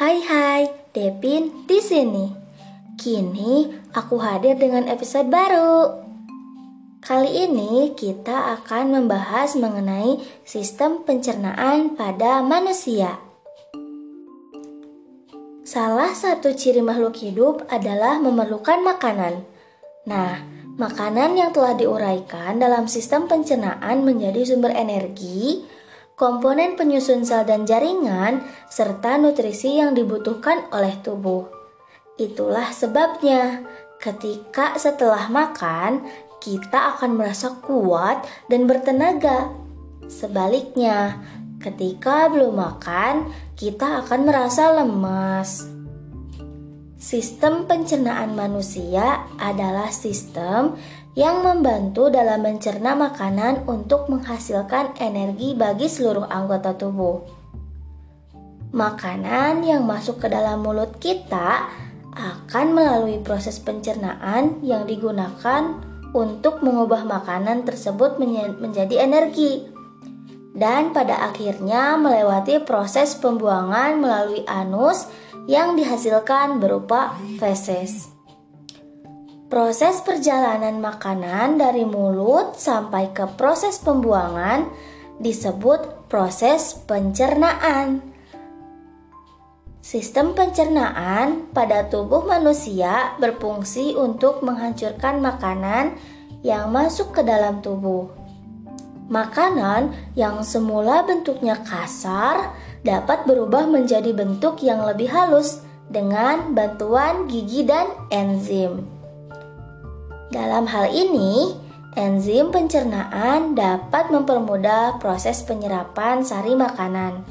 Hai hai, Depin di sini. Kini aku hadir dengan episode baru. Kali ini kita akan membahas mengenai sistem pencernaan pada manusia. Salah satu ciri makhluk hidup adalah memerlukan makanan. Nah, makanan yang telah diuraikan dalam sistem pencernaan menjadi sumber energi, komponen penyusun sel dan jaringan, serta nutrisi yang dibutuhkan oleh tubuh. Itulah sebabnya, ketika setelah makan, kita akan merasa kuat dan bertenaga. Sebaliknya, ketika belum makan, kita akan merasa lemas. Sistem pencernaan manusia adalah sistem yang membantu dalam mencerna makanan untuk menghasilkan energi bagi seluruh anggota tubuh. Makanan yang masuk ke dalam mulut kita akan melalui proses pencernaan yang digunakan untuk mengubah makanan tersebut menjadi energi. Dan pada akhirnya melewati proses pembuangan melalui anus yang dihasilkan berupa feses. Proses perjalanan makanan dari mulut sampai ke proses pembuangan disebut proses pencernaan. Sistem pencernaan pada tubuh manusia berfungsi untuk menghancurkan makanan yang masuk ke dalam tubuh. Makanan yang semula bentuknya kasar dapat berubah menjadi bentuk yang lebih halus dengan bantuan gigi dan enzim. Dalam hal ini, enzim pencernaan dapat mempermudah proses penyerapan sari makanan.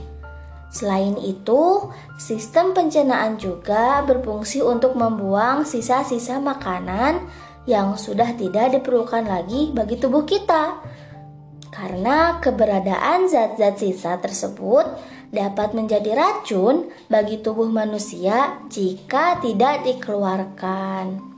Selain itu, sistem pencernaan juga berfungsi untuk membuang sisa-sisa makanan yang sudah tidak diperlukan lagi bagi tubuh kita. Karena keberadaan zat-zat sisa tersebut dapat menjadi racun bagi tubuh manusia jika tidak dikeluarkan.